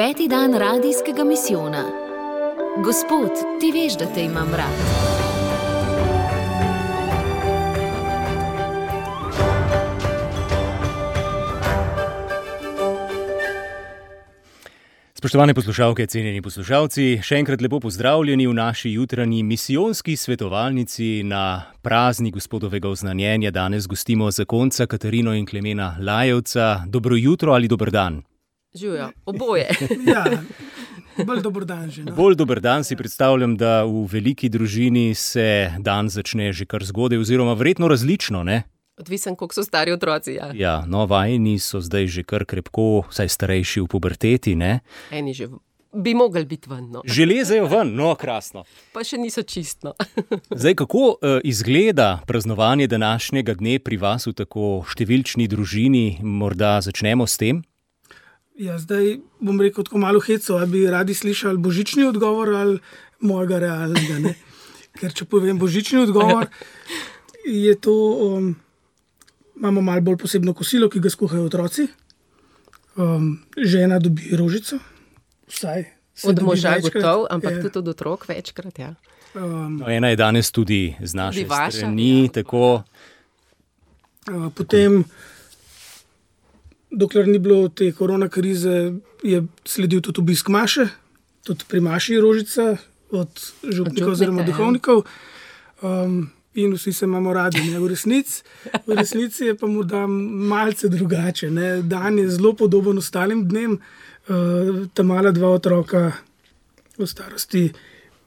Peti dan radijskega misijona. Gospod, ti veš, da te imam rad. Spoštovane poslušalke, cenjeni poslušalci, še enkrat lepo pozdravljeni v naši jutranji misijonski svetovalnici na praznik gospodovega oznanjenja. Danes gostimo zakonca Katarino in Klemena Lajevca. Dobro jutro ali dober dan? Živijo, oboje. ja, bolj dober dan že. No. Bolj dober dan si predstavljam, da v veliki družini se dan začne že kar zgodaj, oziroma verjetno različno, ne? Odvisen, koliko so stari otroci. Ja, Ja, no, vajeni so zdaj že kar krepko, vsaj starejši v puberteti, ne? eni že bi mogli biti ven, no. Že lezejo ven, no, krasno. pa še niso čistno. Zdaj, kako uh, izgleda praznovanje današnjega dne pri vas v tako številčni družini? Morda začnemo s tem? Ja, zdaj bom rekel tako malo heco, ali bi radi slišali božični odgovor ali mojega realnega. Ne? Ker če povem božični odgovor, je to, um, imamo malo bolj posebno kosilo, ki ga skuhajo otroci. Um, žena dobi rožico, vsaj. se Od moža večkrat. gotov, ampak Ja. tudi od otrok večkrat. Ja. Um, No, ena je danes tudi z naše Tudi vaša, strani, ja. tako Uh, Potem, dokler ni bilo te korona krize, je sledil tudi obisk Maše, tudi pri Maši rožica od župnikov oziroma ja. duhovnikov. Um, in vsi se imamo radi, ne? v resnici. V resnici je pa morda malce drugače. Ne? Dan je zelo podoben ostalim dnem. Uh, ta mala dva otroka v starosti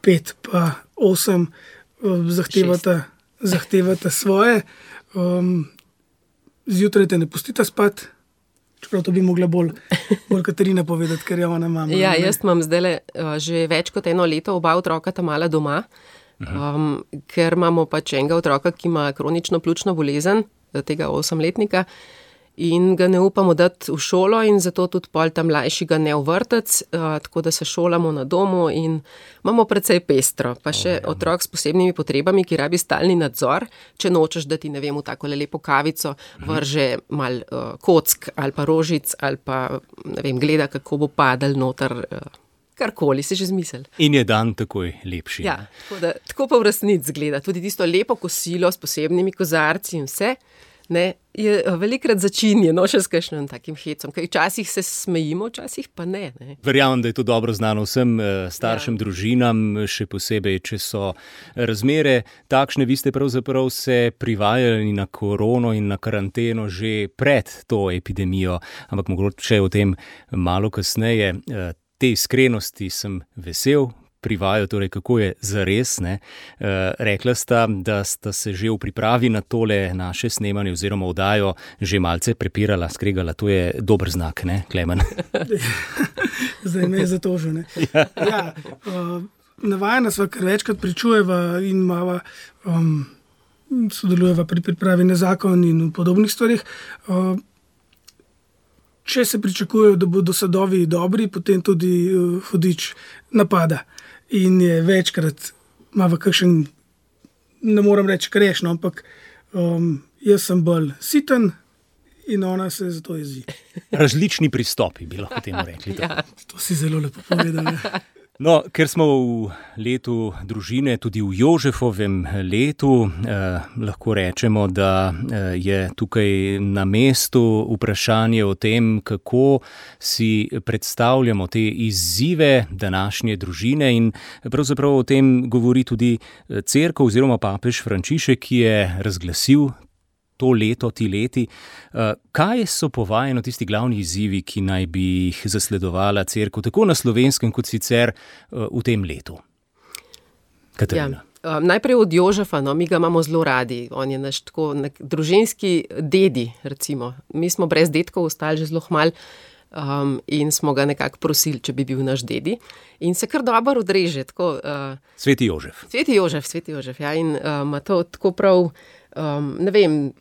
pet pa osem uh, zahtevata, zahtevata svoje. Um, zjutraj te ne pustite spat, čeprav to bi mogla bolj, bolj Katarina povedati, ker je ona mama. Ja, ne? jaz imam zdaj že več kot eno leto oba otroka tam mala doma, um, ker imamo pač enega otroka, ki ima kronično pljučno bolezen, tega osemletnika. In ga ne upamo dati v šolo, in zato tudi pol tam mlajši ga ne v vrtec, uh, tako da se šolamo na domu in imamo precej pestro. Pa še oh, otrok s posebnimi potrebami, ki rabi stalni nadzor, če nočeš, da ti ne vem, v tako lepo kavico vrže mal uh, kock ali pa rožic ali pa ne vem, gleda, kako bo padel noter. Uh, Karkoli si že zmislil. in je dan takoj lepši. Ja, tako, da, tako pa v resnici zgleda. Tudi tisto lepo kosilo s posebnimi kozarci in vse. Ne, je eh, velikrat začinjeno še s kakšnim takim hecom, ker včasih se smejimo, včasih pa ne. ne. Verjamem, da je to dobro znano vsem eh, staršem, ja. družinam, še posebej, če so razmere takšne. Vi ste pravzaprav se privajali na korono in na karanteno že pred to epidemijo, ampak mogoče o tem malo kasneje. Eh, Te iskrenosti sem vesel. Privajo, torej kako je za res. E, rekla sta, da sta se že v pripravi na tole naše snemanje oziroma oddajo že malce prepirala, skregala. To je dober znak, ne, Klemen? Zdaj me je zatožil. Ja. Ja, uh, navajena smo, ker večkrat pričujeva in imava, um, sodelujeva pri pripravi na zakon in podobnih stvarih. Uh, če se pričakuje, da bodo sadovi dobri, potem tudi uh, hudič napada. In je večkrat, ima kakšen, ne morem reči, krešno, ampak um, jaz sem bolj siten. In ona se zato jezi. Različni pristopi, bi lahko temu rekli. Ja. To si zelo lepo povedal. Ja. No, ker smo v letu družine, tudi v Jožefovem letu, eh, lahko rečemo, da eh, je tukaj na mestu vprašanje o tem, kako si predstavljamo te izzive današnje družine. In pravzaprav o tem govori tudi crkva oziroma papež Frančišek, ki je razglasil to leto, ti leti. Kaj so povajeno tisti glavni izzivi, ki naj bi jih zasledovala crkva, tako na slovenskem, kot sicer v tem letu? Katarina. Ja. Najprej od Jožefa, no, mi ga imamo zelo radi. On je naš tako nek, družinski dedi. Recimo. Mi smo brez detkov ostali že zelo mal um, in smo ga nekako prosili, če bi bil naš dedi. In se kar dobro odreže. Tako, uh, sveti Jožef. Sveti Jožef, sveti Jožef. Ja, in ima uh, to tako prav, um, ne vem.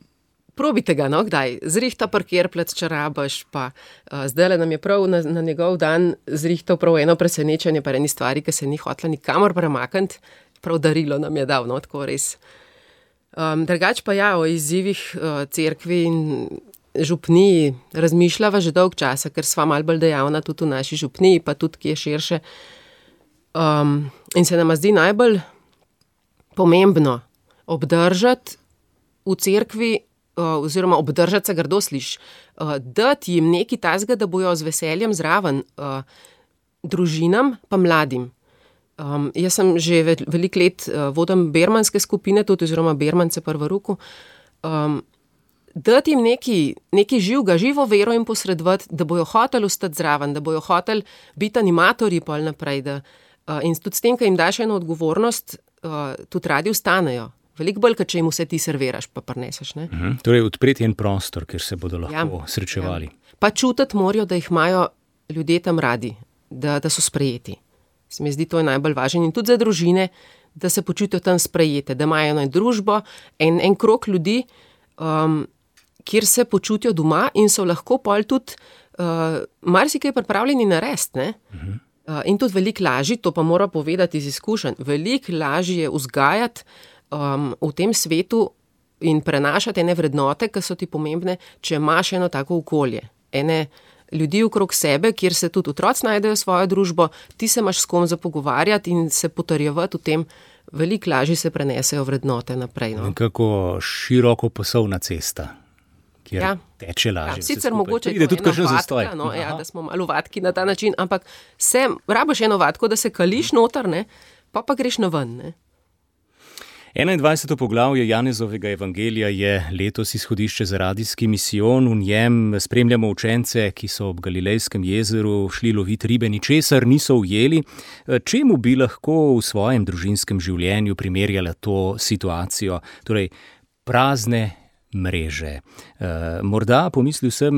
Probite ga, no, kdaj, zrihta parkirplec, če rabaš. Pa, uh, zdaj nam je prav na, na njegov dan zrihtal prav eno presenečenje, pa eni stvari, ki se ni hotla nikamor premakniti, prav darilo nam je dal, no, tako res. Um, drugač pa ja, o izzivih uh, cerkvi in župniji razmišljava že dolg časa, ker sva mal bolj dejavna tudi v naši župniji, pa tudi kje širše. Um, in se nam zdi najbolj pomembno obdržati v cerkvi, oziroma obdržati se grdo sliš, uh, dati jim nekaj tasga, da bojo z veseljem zraven uh, družinam, pa mladim. Um, jaz sem že veliko let uh, vodim bermanske skupine, tudi oziroma bermance prvo ruku. Um, dati jim neki, neki živega, živo vero in posredovati, da bojo hoteli ostati zraven, da bojo hoteli biti animatorji pol naprej. Da, uh, in tudi s tem, ki jim daš eno odgovornost, uh, tudi radi ustanejo. Veliko bolj, če jim vse ti serviraš, pa preneseš. Uh mhm. -huh. Torej, odpreti en prostor, kjer se bodo lahko ja, srečevali. Ja. Pa čutiti morajo, da jih imajo ljudje tam radi, da, da so sprejeti. Se mi zdi, to je najbolj važno. In tudi za družine, da se počutijo tam sprejete, da imajo eno družbo, en, en krok ljudi, um, kjer se počutijo doma in so lahko pol tudi uh, marsikaj pripravljeni narediti. Uh -huh. uh, in tudi veliko lažje, to pa mora povedati iz izkušenj, veliko lažje je vzgajati um, v tem svetu in prenašati ene vrednote, ki so ti pomembne, če imaš eno tako okolje. Ene, Ljudi okrog sebe, kjer se tudi otroci najdejo svojo družbo, ti se imaš s kom za pogovarjati in se potrjevati v tem, veliko lažje se prenesejo vrednote naprej. No. Kako široko poslovna cesta ja. teče lažje. Ja, sicer mogoče je tudi kakšen zastoj. No, ja, da smo malo vatki na ta način, ampak se rabiš eno vatko, da se kališ noter, ne, pa pa greš na ven. Ne. 21. poglavje Janezovega evangelija je letos izhodišče za radijski misijon. V njem spremljamo učence, ki so ob Galilejskem jezeru šli loviti ribe, ničesar niso ujeli. Čemu bi lahko v svojem družinskem življenju primerjala to situacijo? Torej, prazne mreže. Uh, morda pomislil sem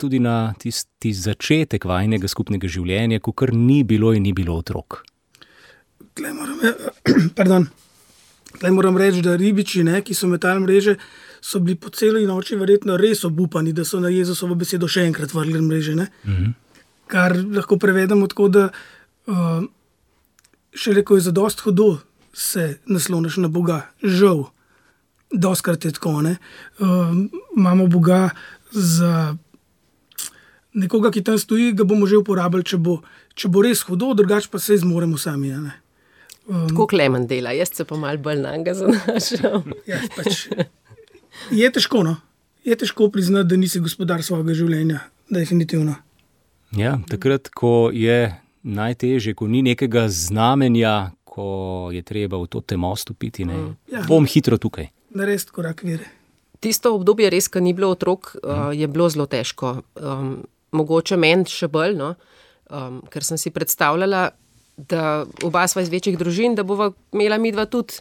tudi na tisti začetek vajnega skupnega življenja, ko kar ni bilo in ni bilo otrok. Tle moram, pardon, tle moram reči, da ribiči, ne, ki so metali mreže, so bili po celi noči verjetno res obupani, da so na Jezusovo besedo še enkrat vrgli mreže. Uh mhm. -huh. Kar lahko prevedemo tako, da uh, še reko je za dost hudo, se nasloniš na Boga, žal. Doskrat je tako. Uh, imamo Boga za nekoga, ki tam stoji, ga bomo že uporabljali, če bo, če bo res hudo, drugače pa se izmoremo sami. Um, tako klemen dela, jaz se pa mal bolj na njega zanašam. ja, pač, je težko, no? je težko priznati, da nisi gospodar svojega življenja, definitivno. Ja, takrat, ko je najtežje, ko ni nekega znamenja, ko je treba v to temo stopiti, mm. ja. bom hitro tukaj narediti korak vire. Tisto obdobje, res, ki ni bilo otrok, uh, je bilo zelo težko. Um, mogoče meni še bolj, no? um, ker sem si predstavljala, da oba sva iz večjih družin, da bova imela mi dva tudi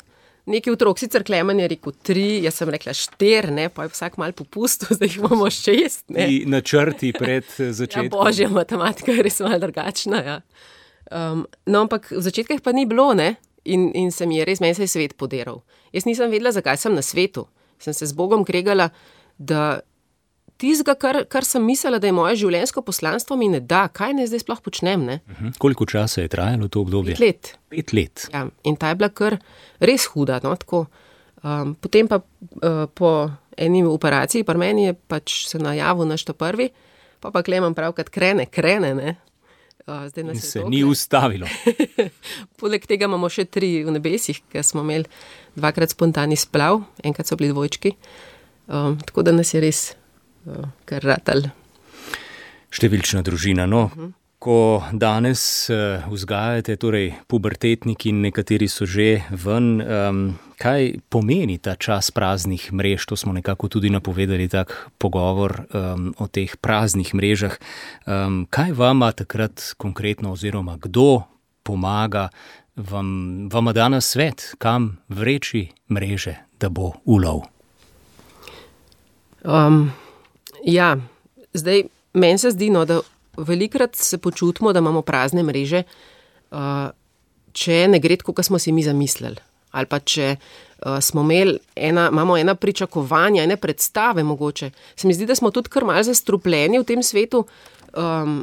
nekaj otrok. Sicer Klemen je rekel tri, jaz sem rekla štiri, ne? pa je vsak mal popustil, zdaj jih imamo šest. Na črti pred eh, začetkom. Ja, božja matematika je res malo drugačna. Ja. Um, no, ampak v začetkih pa ni bilo, ne? In, in se mi je res, meni se je svet podiral. Jaz nisem vedela, zakaj sem na svetu. Sem se z Bogom kregala, da tizga, kar, kar sem mislila, da je moje življenjsko poslanstvo, mi ne da, kaj naj zdaj sploh počnem. Uh mhm. -huh. Koliko časa je trajalo to obdobje? Pet let. Pet let. Ja, in ta je bila kar res huda. No, um, potem pa uh, po eni operaciji, pa meni je pač se najavil naš to prvi, pa pa klemam pravkrat krene, krene, ne, Zdaj se, se ni ustavilo. Poleg tega imamo še tri v nebesih, ker smo imeli dvakrat spontani splav, enkrat so bili dvojčki. Um, tako da nas je res uh, kar ratal. Številčna družina. No, uh mhm. -huh ko danes uh, vzgajate, torej pubertetniki in nekateri so že ven, um, kaj pomeni ta čas praznih mrež? To smo nekako tudi napovedali, tak pogovor um, o teh praznih mrežah. Um, kaj vama takrat konkretno, oziroma kdo pomaga vam, vam da na svet, kam vreči mreže, da bo ulov? Um, ja, zdaj meni se zdi, no, da velikrat se počutimo, da imamo prazne mreže, uh, če ne gre tako, kot smo si mi zamislili. Ali pa če uh, imeli ena, imamo ena pričakovanja, ene predstave, mogoče. Se mi zdi, da smo tudi kar malce zastrupljeni v tem svetu um,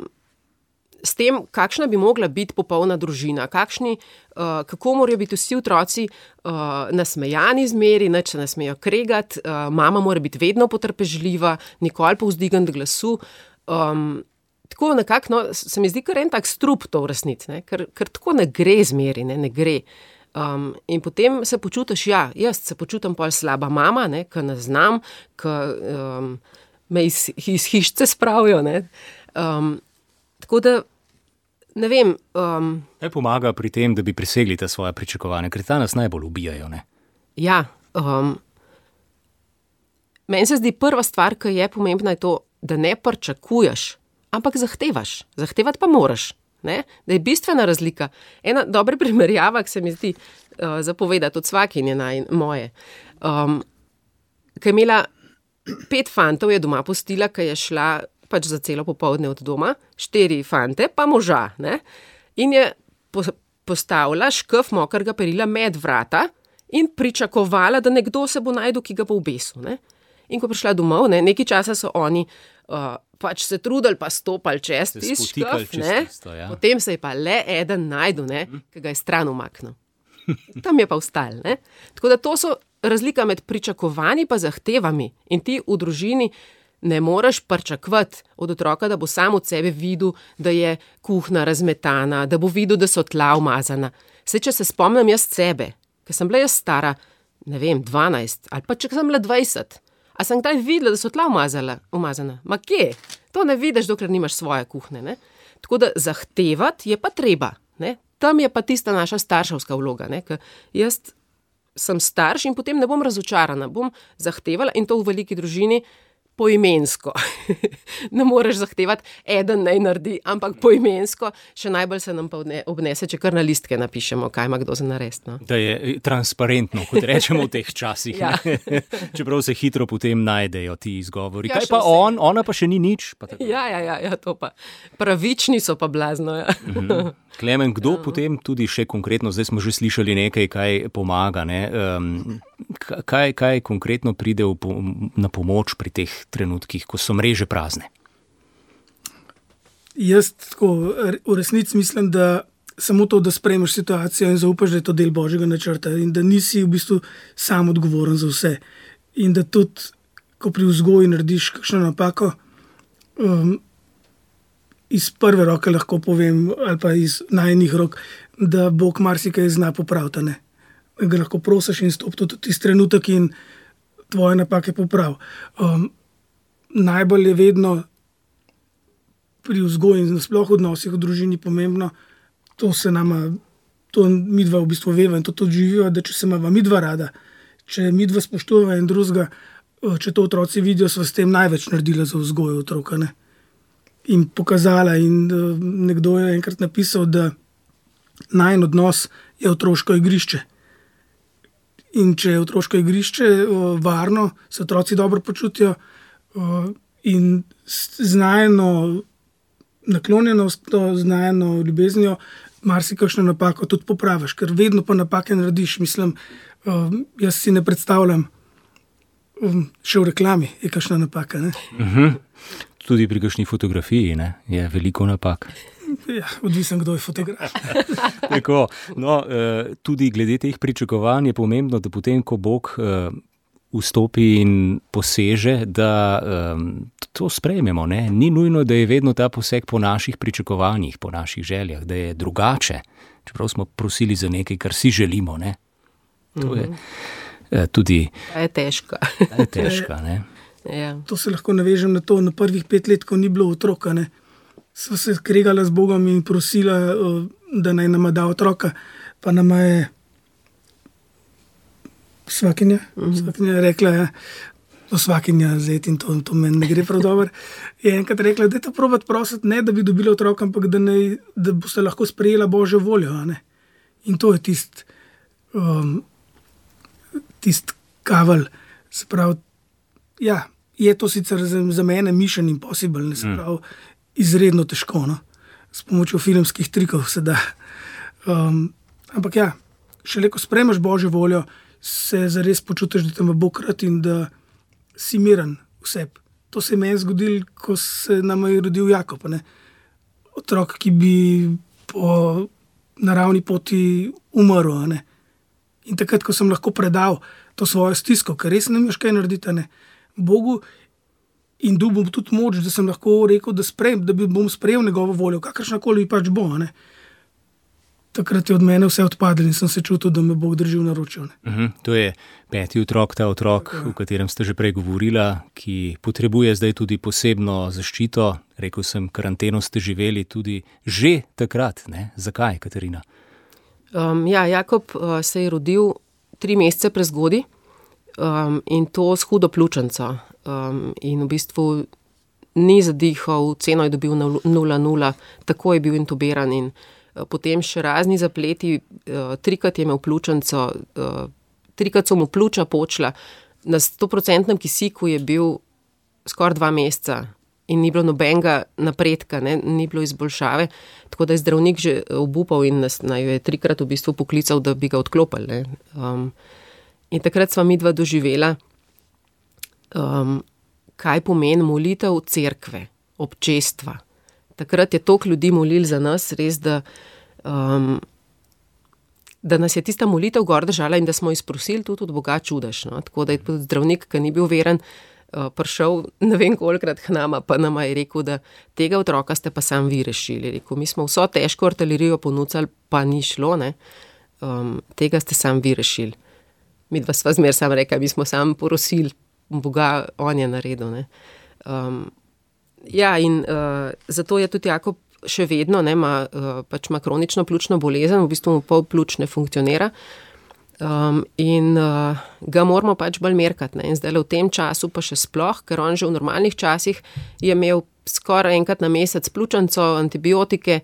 s tem, kakšna bi mogla biti popolna družina, kakšni, uh, kako morajo biti vsi otroci uh, nasmejani zmeri, se ne smejo kregati, uh, mama mora biti vedno potrpežljiva, nikoli povzdigant glasu. Um, tako nekako, no, se mi zdi, kar en tak strup to v resnici, ker, ker tako ne gre zmeri, ne, ne gre. Um, in potem se počutiš, ja, jaz se počutim pa slaba mama, ki ne znam, ki um, me iz, iz hišice spravijo. Um, tako da ne vem. Um, Kaj pomaga pri tem, da bi presegli ta svoje pričakovanja, ker ta nas najbolj ubijajo? Ne? Ja. Um, meni se zdi prva stvar, ki je pomembna, je to, da ne pričakuješ, ampak zahtevaš. Zahtevati pa moraš. Ne? Da je bistvena razlika. Ena dobra primerjava, ki se mi zdi uh, zapovedati od vsakinje naj moje. Um, ki je imela pet fantov, je doma postila, ki je šla pač za celo popoldne od doma, štiri fante, pa moža. Ne? In je po, postavila škaf mokrega perila med vrata in pričakovala, da nekdo se bo najdel, ki ga bo obesil. In ko je prišla domov, ne, nekaj časa so oni. Uh, pač se trudili, pa stopili čez tisto, ja. potem se je pa le en najdel, hm. ki ga je stran umaknil. Tam je pa vstal. Tako da to so razlika med pričakovanji in zahtevami. In ti v družini ne moreš pričakovati od otroka, da bo sam od sebe videl, da je kuhna razmetana, da bo videl, da so tla umazana. Se, če se spomnim jaz sebe, ker sem bila jaz stara, ne vem, 12 ali pa če sem bila 20. A sem kdaj videla, da so tla umazala, umazana? Ma kje? To ne vidiš, dokler nimaš svoje kuhne. Ne? Tako da zahtevati je pa treba. Ne? Tam je pa tista naša starševska vloga. Jaz sem starš in potem ne bom razočarana, bom zahtevala in to v veliki družini poimensko. ne moreš zahtevati, eden naj naredi, ampak poimensko, še najbolj se nam pa obnese, če kar na listke napišemo, kaj ima kdo za narediti. No. Da je eh, transparentno, kot rečemo v teh časih. ja. Čeprav se hitro potem najdejo ti izgovori. Ja, kaj pa vse. on, ona pa še ni nič. Ja, ja, ja, ja, to pa. Pravični so pa blazno. Ja. Mhm. Klemen, kdo ja. potem tudi še konkretno, zdaj smo že slišali nekaj, kaj pomaga. Ne? Um, kaj, kaj konkretno pride po, na pomoč pri teh trenutkih, ko so mreže prazne? Jaz tako, v resnici mislim, da samo to, da sprejmeš situacijo in zaupaš, da je to del božjega načrta in da nisi v bistvu sam odgovoren za vse. In da tudi, ko pri vzgoju narediš kakšno napako, um, iz prve roke lahko povem, ali pa iz najnih rok, da Bog marsikaj zna popraviti ga lahko prosiš in stopi tudi tisti trenutek in tvoje napake popravi. Um, najbolj je vedno pri vzgoji in sploh odnosih v družini pomembno, to se nama, to mi dva v bistvu veva in to tudi živijo, da če se ima mi dva rada, če mi dva spoštujeva in drugega, uh, če to otroci vidijo, so s tem največ naredili za vzgojo otroka. Ne? In pokazala, in uh, nekdo je enkrat napisal, da naj en odnos je otroško igrišče. In če je otroško igrišče varno, se otroci dobro počutijo in znajeno naklonjenostjo, znajeno ljubeznijo, marsikajšno napako tudi popraviš, ker vedno pa napake narediš. Mislim, jaz si ne predstavljam, še v reklami je kakšna napaka. Uh mhm. -huh. Tudi pri kakšni fotografiji ne? je veliko napak. Ja, odvisen, kdo je fotograf. Tako, no, eh, tudi glede teh pričakovanj je pomembno, da potem, ko Bog eh, vstopi in poseže, da eh, to sprejmemo. Ne? Ni nujno, da je vedno ta poseg po naših pričakovanjih, po naših željah, da je drugače. Čeprav smo prosili za nekaj, kar si želimo. Ne? To je mhm. tudi. To je težko. Je težko ja. To se lahko navežem na to, na prvih pet let, ko ni bilo otroka. Ne? so se skregali z Bogom in prosili, da naj nam da otroka. Pa nam je svakinja, mhm. svakinja rekla, da ja, je svakinja zet in to, to meni ne gre prav dobro. Je enkrat rekla, da je to provat prositi, ne da bi dobila otroka, ampak da, ne, da bo se lahko sprejela Božjo voljo. In to je tisti um, tist kaval. Pravi, ja, je to sicer za, za mene mišljen in poseben, se mm. pravi. Mm izredno težko, no? s pomočjo filmskih trikov se da. Um, ampak ja, šele ko spremeš božjo voljo, se zares počutiš, da te ima Bog rad in da si miren vse. To se je meni zgodilo, ko se nam je rodil Jakob. Ne? otrok, ki bi po naravni poti umrl. In takrat, ko sem lahko predal to svojo stisko, ker res ne moreš kaj narediti, ne, Bogu in dubom tudi moč, da sem lahko rekel, da, sprem, da bom sprejel njegovo voljo, kakršna koli pač bo. Ne. Takrat je od mene vse odpadlo in sem se čutil, da me bo držal na ročju. Uh mhm, -huh, to je peti otrok, ta otrok, Tako. o katerem ste že prej govorili, ki potrebuje zdaj tudi posebno zaščito. Rekl sem, karanteno ste živeli tudi že takrat. Ne? Zakaj, Katarina? Um, ja, Jakob uh, se je rodil tri mesece prezgodaj um, in to s hudo pljučnico. Um, in v bistvu ni zadihal, ceno je dobil 0-0, tako je bil intubiran. In, uh, potem še razni zapleti, uh, trikrat je imel pljučnico, uh, trikrat so mu pljuča počla, na 100-odstotnem kisiku je bil skoraj dva meseca. In ni bilo nobenega napredka, ne? ni bilo izboljšave. Tako da je zdravnik že obupal in nas je trikrat v bistvu poklical, da bi ga odklopili. Um, in takrat smo mi dva doživela, um, kaj pomeni molitev cerkve, občestva. Takrat je toliko ljudi molil za nas, res, da, um, da nas je tista molitev gor držala in da smo izprosili tudi od Boga čudež. No? Tako da je tudi zdravnik, ki ni bil veren, uh, prišel ne vem kolikrat k nama, pa nam je rekel, da tega otroka ste pa sam vi rešili. Rekel, mi smo vso težko artilerijo ponudili, pa ni šlo, um, tega ste sam vi rešili. Mi dva sva zmer sam rekla, mi smo sam porosili Boga, on je naredil. Um, ja, in uh, zato je tudi Jakob še vedno, ne, ima, uh, pač ima kronično pljučno bolezen, v bistvu mu pol pljuč ne funkcionira. Um, in uh, ga moramo pač bolj merkati. In zdaj v tem času, pa še sploh, ker on že v normalnih časih je imel skoraj enkrat na mesec pljučnico, antibiotike,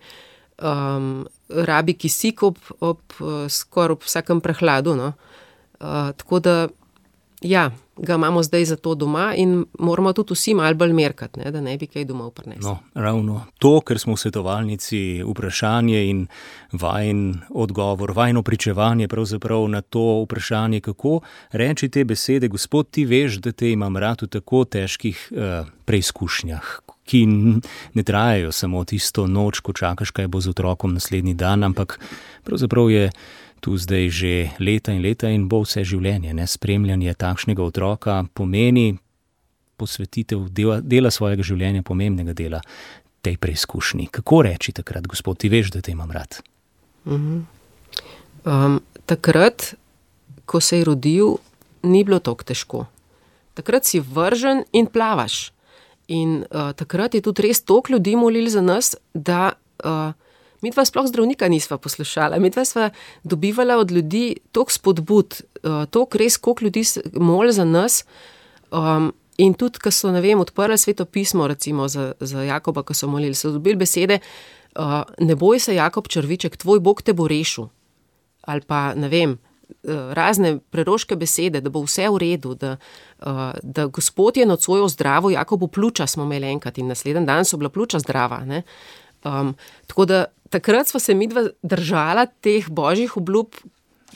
um, rabi kisik ob, ob, ob skoraj vsakem prehladu. No. Uh, tako da, ja, ga imamo zdaj za to doma in moramo tudi vsi malo bolj merkati, ne, da ne bi kaj domov prinesli. No, ravno to, ker smo v svetovalnici, vprašanje in vajen odgovor, vajno pričevanje pravzaprav na to vprašanje, kako reči te besede, gospod, ti veš, da te imam rad v tako težkih uh, preizkušnjah. Ki ne trajajo samo tisto noč, ko čakaš, kaj bo z otrokom naslednji dan, ampak pravzaprav je tu zdaj že leta in leta in bo vse življenje. Ne? Spremljanje takšnega otroka pomeni posvetitev dela, dela svojega življenja, pomembnega dela tej preizkušnji. Kako reči takrat, gospod, ti veš, da te imam rad? Uh -huh. um, takrat, ko se je rodil, ni bilo tako težko. Takrat si vržen in plavaš. In uh, takrat je tudi res toliko ljudi molil za nas, da uh, Mi dva sploh zdravnika nisva poslušala, mi dva sva dobivala od ljudi toliko spodbud, uh, toliko res, koliko ljudi mol za nas. Um, in tudi, ko so, ne vem, odprli sveto pismo, recimo za, za Jakoba, ko so molili, so dobili besede, uh, ne boj se, Jakob Črviček, tvoj Bog te bo rešil. Ali pa, ne vem, uh, razne preroške besede, da bo vse v redu, da, da Gospod je nocoj zdravo, Jakobu pljuča smo imeli enkrat in naslednji dan so bila pljuča zdrava. Um, tako da takrat smo se mi dva držala teh božjih obljub,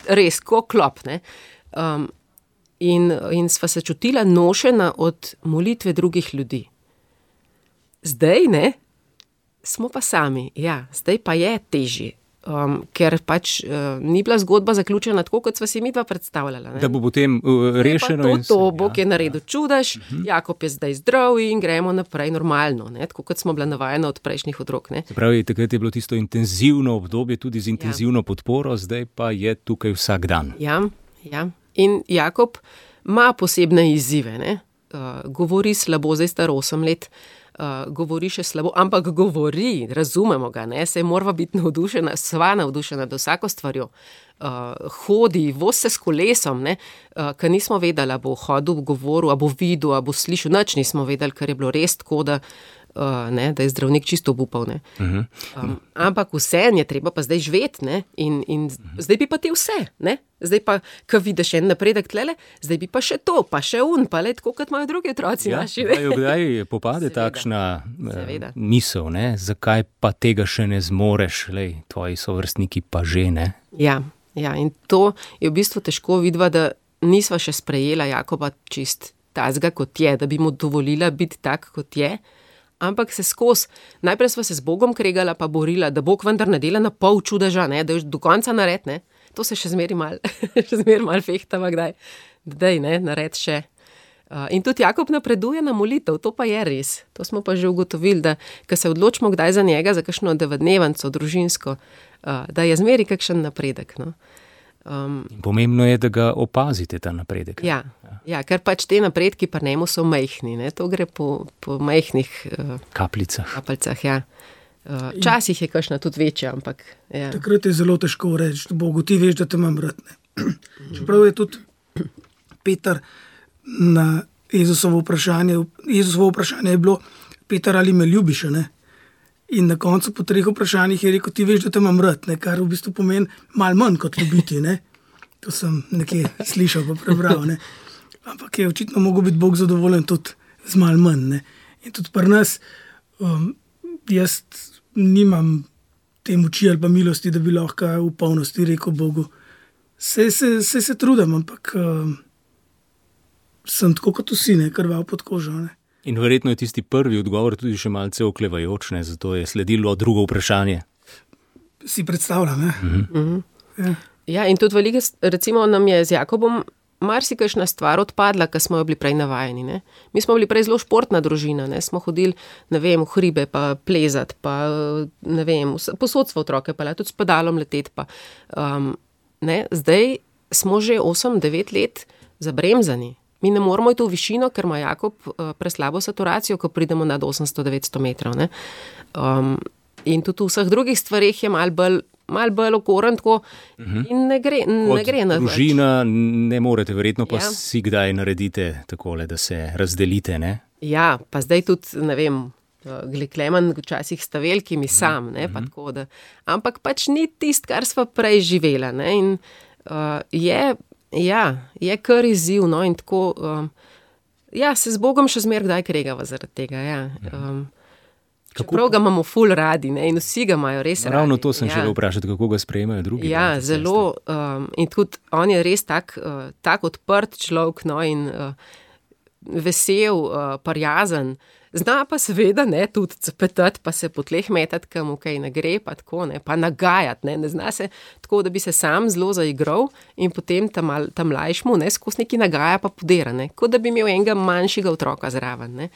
res, kot klop. Um, in, in sva se čutila nošena od molitve drugih ljudi. Zdaj ne, smo pa sami, ja, zdaj pa je težje um, ker pač uh, ni bila zgodba zaključena tako, kot smo si mi dva predstavljali. Da bo potem uh, rešeno. To, to Bog ja. je naredil čudež, uh mhm. -huh. Jakob je zdaj zdrav in gremo naprej normalno, ne? tako kot smo bili navajeni od prejšnjih otrok. Pravi, takrat je bilo tisto intenzivno obdobje, tudi z intenzivno ja. podporo, zdaj pa je tukaj vsak dan. Ja, ja. in Jakob ima posebne izzive. Uh, govori slabo, zdaj star 8 let uh, govori še slabo, ampak govori, razumemo ga, ne? se mora biti navdušena, sva navdušena do vsako stvarjo. Uh, hodi, vozi se s kolesom, uh, ker nismo vedeli, bo hodil, govoril, bo videl, bo slišal. Noč nismo vedeli, ker je bilo res tako, da uh, ne, da je zdravnik čisto upal. Uh -huh. um, ampak vse je treba pa zdaj živeti in, in uh -huh. zdaj bi pa ti vse. Ne? Zdaj pa, ko vidiš en napredek tlele, zdaj bi pa še to, pa še un, pa le tako, kot imajo drugi otroci. Ja, kdaj popade Seveda. takšna eh, Seveda. misel, ne? zakaj pa tega še ne zmoreš, lej, tvoji sovrstniki pa že ne. Ja, ja, in to je v bistvu težko videti, da nisva še sprejela Jakoba čist tazga, kot je, da bi mu dovolila biti tak, kot je ampak se skozi, najprej smo se z Bogom kregala, pa borila, da Bog vendar ne dela na pol čudeža, ne, da je do konca nared, ne. To se še zmeri mal, še zmeri mal fehtava, kdaj, da je ne, nared še. Uh, in tudi Jakob napreduje na molitev, to pa je res. To smo pa že ugotovili, da se odločimo, kdaj za njega, za kakšno devetdnevnico, družinsko, uh, da je zmeri kakšen napredek. No. Um, Pomembno je, da ga opazite, ta napredek. Ja, ja. ker pač te napredki pa njemu so majhni, ne? to gre po, po majhnih uh, kapljicah. kapljicah ja. uh, Včasih je kašna tudi večja. Ampak, ja. Takrat je zelo težko reči, da Bogu ti veš, da te imam rad. Čeprav je tudi Peter na Jezusovo vprašanje, Jezusovo vprašanje je bilo, Peter, ali me ljubiš? Ne? In na koncu, po treh vprašanjih, je rekel: Ti veš, da te imam rad, ne? kar v bistvu pomeni malo manj kot ljubiti. Ne? To sem nekje slišal, pa prebral. Ne? Ampak je očitno mogel biti Bog zadovoljen tudi z malo manj. Ne? In tudi pri nas, um, jaz nimam te moči ali pa milosti, da bi lahko v polnosti rekel Bogu. Vse se, se, se trudim, ampak um, sem tako kot vsi, ne krval pod kožo. Ne? In verjetno je tisti prvi odgovor tudi še malce oklevajoč, ne? zato je sledilo drugo vprašanje. Si predstavljam? -huh. Uh -huh. Ja. ja, in tudi veliko, recimo, nam je z Jakobom marsikajšna stvar odpadla, ki smo jo bili prej navajeni. Ne? Mi smo bili prej zelo športna družina, ne? smo hodili vem, v hribe, pa plezati, pa posodstvo otroke, pa tudi s pedalom leteti. Pa, um, Zdaj smo že 8-9 let zabremzani. Mi ne moramo iti v višino, ker ima Jakob uh, preslabo saturacijo, ko pridemo nad 800-900 metrov. Um, in tudi v vseh drugih stvarih je mal bolj. Mal bolj okoren, tako uh mhm. -huh. in ne gre, ne gre na to. Družina ne morete, verjetno pa ja. si kdaj naredite tako, da se razdelite. Ne? Ja, pa zdaj tudi, ne vem, Glikleman, včasih sta veliki, mi sam. Ne, uh -huh. tako, da, ampak pač ni tisto, kar smo prej živeli. In uh, je Ja, je kar izziv. No, tako, um, ja, se z Bogom še zmeraj kdaj kregava zaradi tega. Ja. Um, Čeprav ga imamo ful radi ne, in vsi ga imajo res radi. Ravno to sem ja. želel vprašati, kako ga sprejemajo drugi. Ja, zelo. Um, in tudi on je res tak, uh, tak odprt človek no, in uh, vesel, uh, parjazen. Zna pa seveda ne tudi cepetati, pa se po tleh metati, kam kaj ne gre, pa tako ne, pa nagajati. Ne, ne zna se tako, da bi se sam zelo zaigral in potem tam, tam mlajšmu, ne skozi neki nagaja, pa podira, ne, kot da bi imel enega manjšega otroka zraven. Ne.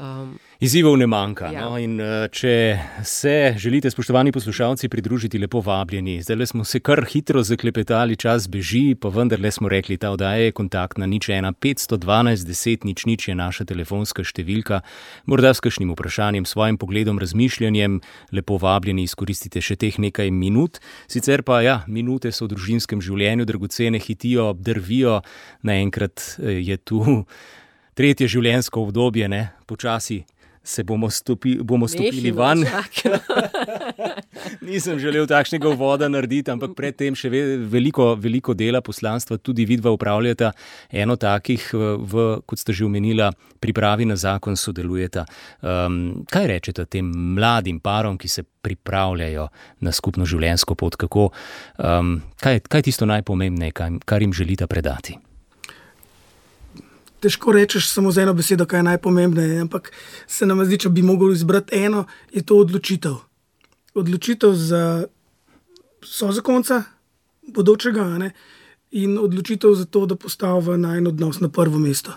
Um, Izzivov ne manjka. Ja. No? In, uh, če se želite, spoštovani poslušalci, pridružiti, lepo vabljeni. Zdaj smo se kar hitro zaklepetali, čas beži, pa vendarle smo rekli, ta oddaja je kontaktna nič ena 512 10 nič nič je naša telefonska številka. Morda s kakšnim vprašanjem, svojim pogledom, razmišljanjem, lepo vabljeni, izkoristite še teh nekaj minut. Sicer pa ja, minute so v družinskem življenju dragocene, hitijo, drvijo, naenkrat eh, je tu tretje življenjsko obdobje, ne? počasi se bomo, stopi, bomo stopili van. Nisem želel takšnega voda narediti, ampak predtem še veliko, veliko dela poslanstva, tudi vidva upravljata eno takih, v, kot ste že omenila, pripravi na zakon sodelujeta. Um, kaj rečete tem mladim parom, ki se pripravljajo na skupno življenjsko pot? Kako, um, kaj, kaj je tisto najpomembnejše, kar jim želite predati? Težko rečeš samo z eno besedo, kaj je najpomembnejše. Ampak se nam zdi, če bi mogli izbrati eno, je to odločitev. Odločitev za so zakonca, bodočega, ne? in odločitev za to, da postavi na en odnos na prvo mesto.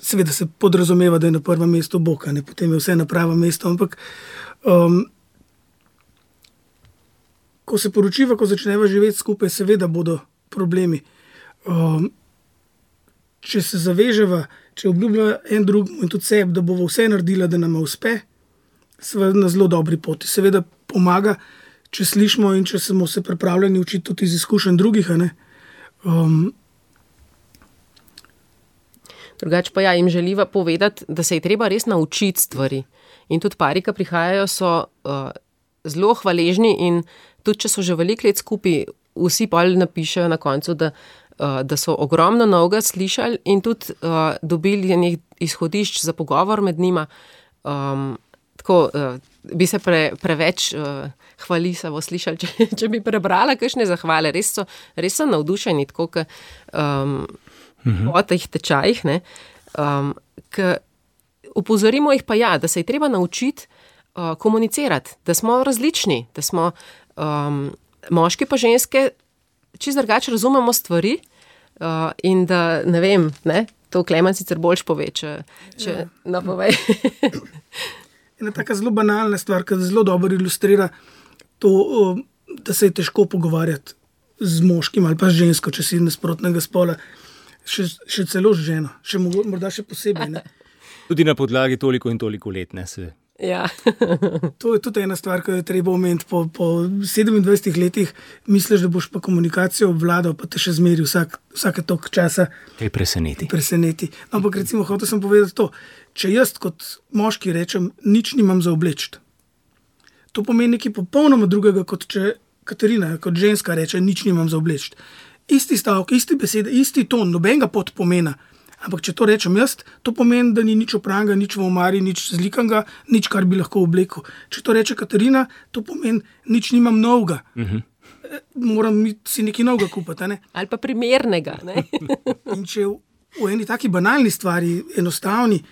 Seveda se podrazumeva, da je na prvem mestu Bog, ne potem je vse na pravem mestu. Ampak, um, ko se poročiva, ko začneva živeti skupaj, seveda bodo problemi. Um, če se zaveževa, če obljubljamo en drugemu in tudi sebi, da bomo vse naredili, da nam uspe, smo na zelo dobri poti. Seveda pomaga, če slišimo in če smo se pripravljeni učiti tudi iz izkušenj drugih. Um, Drugače pa ja, jim želiva povedati, da se je treba res naučiti stvari. In tudi pari, ki prihajajo, so uh, zelo hvaležni. In tudi če so že veliko let skupaj, vsi pa napišejo na koncu, da uh, da so ogromno novega slišali in tudi uh, dobili nekaj izhodišč za pogovor med njima. Um, tako uh, bi se pre, preveč uh, hvalisavo slišali, če, če bi prebrala kakšne zahvale. Res so, res so navdušeni, tako kot um, mhm. o teh tečajih. Um, Upozorimo jih pa ja, da se je treba naučiti uh, komunicirati, da smo različni, da smo um, moški pa ženske čist drugače razumemo stvari uh, in da ne vem, ne, to Klemen sicer boljš pove, če, če ja. napove. Ena tako zelo banalna stvar, ki zelo dobro ilustrira to, da se je težko pogovarjati z moškim ali pa z žensko, če si nasprotnega spola, še, še celo z ženo, še morda še posebej. Ne. Tudi na podlagi toliko in toliko let, ne se. Ja. to je tudi ena stvar, ki jo treba omeniti. Po, po 27 letih misliš, da boš pa komunikacijo obvladal, pa te še zmeri vsak, vsake tok časa. Kaj preseneti. preseneti. No, ampak recimo, hotel sem povedati to. Če jaz kot moški rečem, nič nimam za obleč. To pomeni nekaj popolnoma drugega, kot če Katarina, kot ženska, reče, nič nimam za obleč. Isti stavek, isti besede, isti ton, nobenega pod pomena. Ampak, če to rečem jaz, to pomeni, da ni nič opranga, nič v omari, nič zlikanga, nič, kar bi lahko oblekel. Če to reče Katarina, to pomeni, nič nimam novega. Uh mhm. -huh. Moram si nekaj novega kupiti. Ne? Ali pa primernega. če v, v eni taki banalni stvari, enostavni,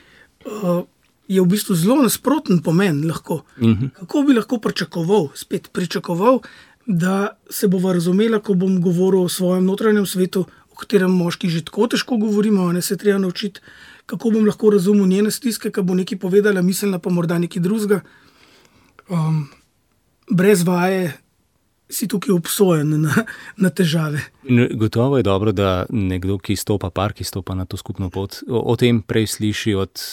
uh, je v bistvu zelo nasproten pomen. Lahko. Uh mhm. -huh. Kako bi lahko pričakoval, spet pričakoval, da se bo razumela, ko bom govoril o svojem notranjem svetu, o katerem moški že tako težko govorimo, ne se treba naučiti, kako bom lahko razumel njene stiske, kaj bo nekaj povedala, miselna pa morda nekaj drugega. Um, brez vaje si tukaj obsojen na, na težave. Gotovo je dobro, da nekdo, ki stopa, par, ki stopa na to skupno pot, o, o tem prej sliši od.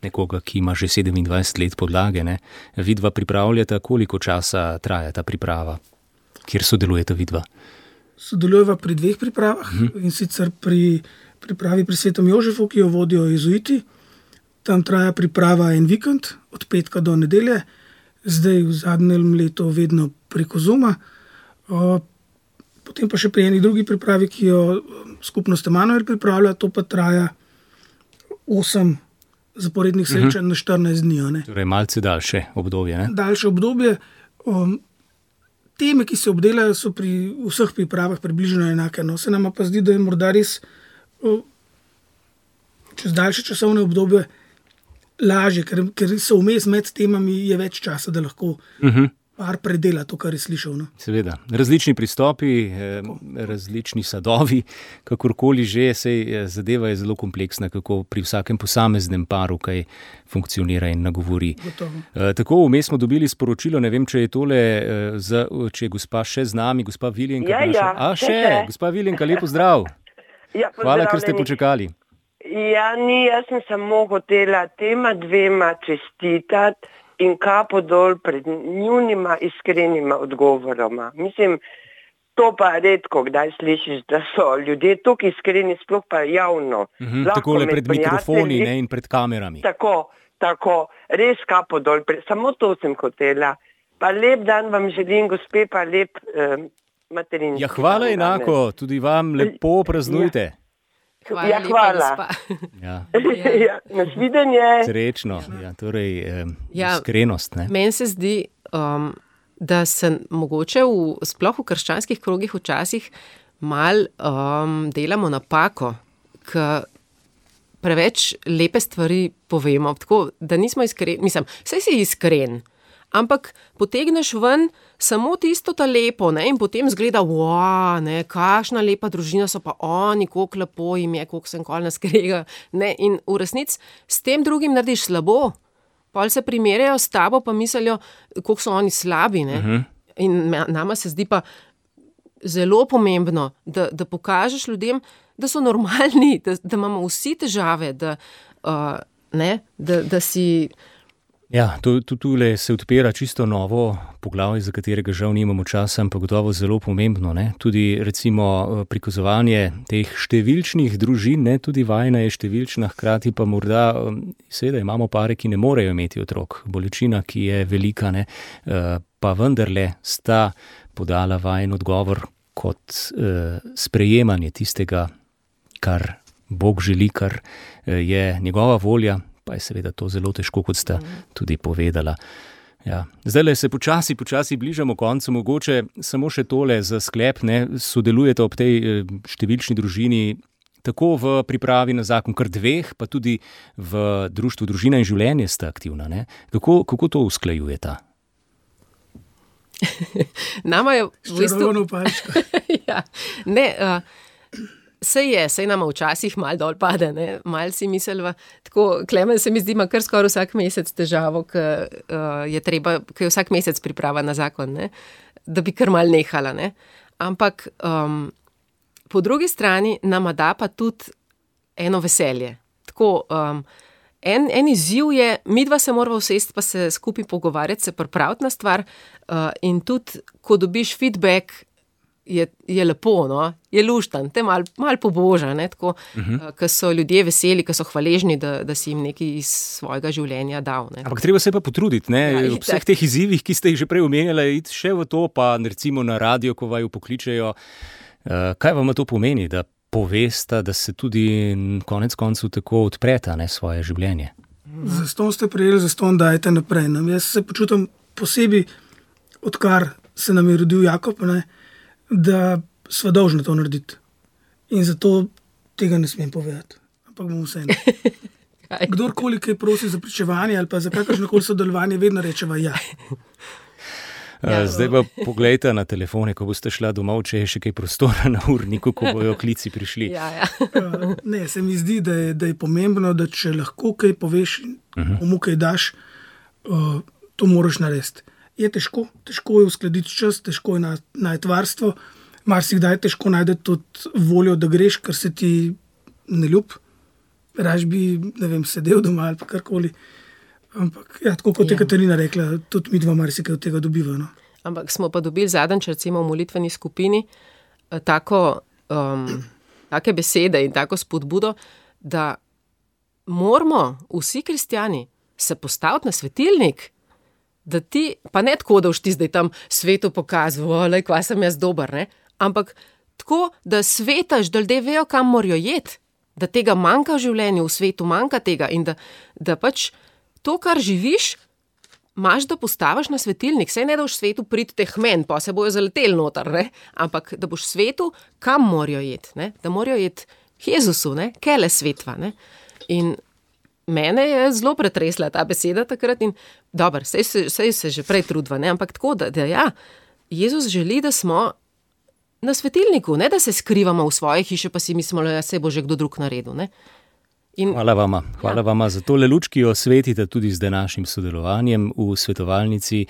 Nekoga, ki ima že 27 let podlage, ne? vidva pripravljata, koliko časa traja ta priprava, kjer sodelujete vidva? Sodelujeva pri dveh pripravah uh mhm. -huh. in sicer pri pripravi pri svetom Jožefu, ki jo vodijo jezuiti. Tam traja priprava en vikend, od petka do nedelje, zdaj v zadnjem letu, vedno preko Zuma. Potem pa še pri eni drugi pripravi, ki jo skupnost Emanuel pripravlja, to pa traja 8 zaporednih mhm. srečanj uh -huh. na 14 dni. Torej, malce daljše obdobje. Ne? Daljše obdobje. Um, teme, ki se obdelajo, so pri vseh pripravah približno enake. No, se nam pa zdi, da je morda res čez daljše časovne obdobje lažje, ker, ker so vmes med temami, je več časa, da lahko. Uh mhm. -huh par predela to, kar je slišal. No? Seveda, različni pristopi, eh, različni sadovi, kakorkoli že, se eh, zadeva je zelo kompleksna, kako pri vsakem posameznem paru kaj funkcionira in nagovori. E, tako vmes smo dobili sporočilo, ne vem, če je tole, za, če je gospa še z nami, gospa Viljenka. Ja, ja, A še, še. gospa Viljenka, lepo zdrav. Ja, Hvala, ker ste počakali. Ja, ni, jaz sem samo hotela tema dvema čestitati in kapo dol pred njunima iskrenima odgovoroma. Mislim, to pa redko kdaj slišiš, da so ljudje tako iskreni, sploh pa javno. Mm -hmm, tako le pred mikrofoni ne, in pred kamerami. Tako, tako, res kapo dol, samo to sem hotela. Pa lep dan vam želim, gospe, pa lep eh, materinski. Ja, hvala enako, tudi vam lepo praznujte. Ja. Hvala. Ja, hvala. Ja. ja, nasvidenje. Srečno, ja, torej eh, ja, iskrenost. Meni se zdi, um, da se mogoče v, sploh v krščanskih krogih včasih mal um, delamo napako, ker preveč lepe stvari povemo. Tako, da nismo iskreni, mislim, vse si iskren, ampak potegneš ven samo tisto ta lepo, ne? in potem zgleda, wow, kakšna lepa družina so pa oni, kako lepo jim je, kako sem kol naskrega. In v resnici s tem drugim narediš slabo, pa se primerjajo s tabo, pa mislijo, kako so oni slabi. Uh mhm. -huh. In nama se zdi pa zelo pomembno, da, da pokažeš ljudem, da so normalni, da, da imamo vsi težave, da, uh, ne, da, da si. Ja, tu, tu, tu se odpira čisto novo poglavje, za katerega žal nimamo časa, ampak gotovo zelo pomembno. Ne? Tudi recimo eh, prikazovanje teh številčnih družin, ne? tudi vajna je številčna, hkrati pa morda, eh, seveda imamo pare, ki ne morejo imeti otrok, bolečina, ki je velika, ne? Eh, pa vendarle sta podala vajen odgovor kot sprejemanje tistega, kar Bog želi, kar je njegova volja pa je seveda to zelo težko, kot ste tudi povedala. Ja. Zdaj le se počasi, počasi bližamo koncu, mogoče samo še tole za sklep. Ne? Sodelujete ob tej eh, številčni družini tako v pripravi na zakon, kar dveh, pa tudi v društvu Družina in življenje ste aktivna. Kako, kako to usklajujete? Nama je v bistvu zelo pačko. ja, ne. Uh, Vse je, vse nama včasih malo dol pade, malo si mislimo. Tako, Klemen se mi zdi, ima kar skoraj vsak mesec težavo, ki uh, je treba, ki je vsak mesec priprava na zakon, ne? da bi kar mal nehala. Ne? Ampak um, po drugi strani nama da pa tudi eno veselje. Tako, um, en, en izziv je, mi dva se moramo usesti, pa se skupaj pogovarjati, se pripraviti na stvar. Uh, in tudi, ko dobiš feedback, je, je lepo, no? je luštan, te malo mal poboža, uh -huh. uh, ker so ljudje veseli, ker so hvaležni, da, da si jim nekaj iz svojega življenja dal. Ne? Ampak treba se pa potruditi, ja, ob vseh teh izzivih, ki ste jih že prej omenjali, iti še v to, pa recimo na radio, ko vaju pokličejo. Uh, kaj vam to pomeni, da povesta, da se tudi konec koncev tako odpreta ne, svoje življenje? Zato ste prijeli, zato dajete naprej. Nam. Jaz se počutim posebej, odkar se nam je rodil Jakob. Ne, uh, da smo dolžni to narediti. In zato tega ne smem povedati. Ampak bom vseeno. Kdorkoli kaj prosi za pričevanje ali za kakršno koli sodelovanje, vedno reče: ja. Ja, zdaj pa pogledajte na telefone, ko boste šli domov, če je še kaj prostora na urniku, ko bojo klici prišli. Ja, ja. ne, se mi zdi, da je, da je pomembno, da če lahko kaj poveš, uh -huh. mu kaj daš, uh, to moraš narediti je težko, težko je uskladiti čas, težko je najti varstvo. Mar si kdaj težko najti tudi voljo, da greš, ker se ti ne ljub, raž bi vem, sedel doma ali karkoli. Ampak, ja, tako kot je ja. Katarina rekla, tudi mi dva marsikaj od tega dobivamo. No. Ampak smo pa dobili zadnjič, recimo v molitveni skupini, eh, tako, um, take besede in tako spodbudo, da moramo vsi kristijani se postaviti na svetilnik da ti, pa ne tako, da boš ti zdaj tam svetu pokazal, da je sem jaz dober, ne? ampak tako, da svetaš, da ljudje vejo, kam morajo jeti, da tega manjka v življenju, v svetu manjka tega in da, da pač to, kar živiš. Maš, da postaviš na svetilnik, sej ne da boš svetu priti teh men, pa se bojo zaleteli noter, ne? ampak da boš svetu, kam morajo jeti, ne? da morajo jeti Jezusu, kele svetva. Ne? In Mene je zelo pretresla ta beseda takrat in dobro, vse se, se že prej trudva, ne? ampak tako, da, da ja, Jezus želi, da smo na svetilniku, ne da se skrivamo v svoje hiše, pa si mislimo, da se bo že kdo drug naredil. In, hvala vam, hvala ja. vam za tole luč, ki jo svetite tudi z današnjim sodelovanjem v svetovalnici.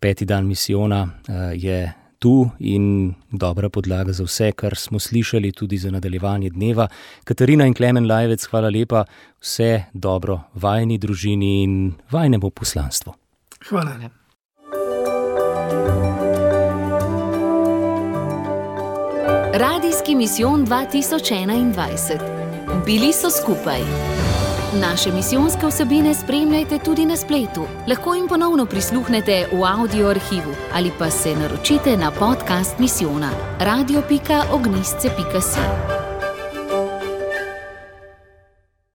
Peti dan misijona uh, je tu in dobra podlaga za vse, kar smo slišali, tudi za nadaljevanje dneva. Katarina in Klemen Lajvec, hvala lepa, vse dobro vajni družini in vajnemu poslanstvu. Hvala. Radijski misijon 2021. Bili so skupaj. Naše misijonske vsebine spremljajte tudi na spletu. Lahko jim ponovno prisluhnete v audio arhivu ali pa se naročite na podcast misijona radio.ognisce.si.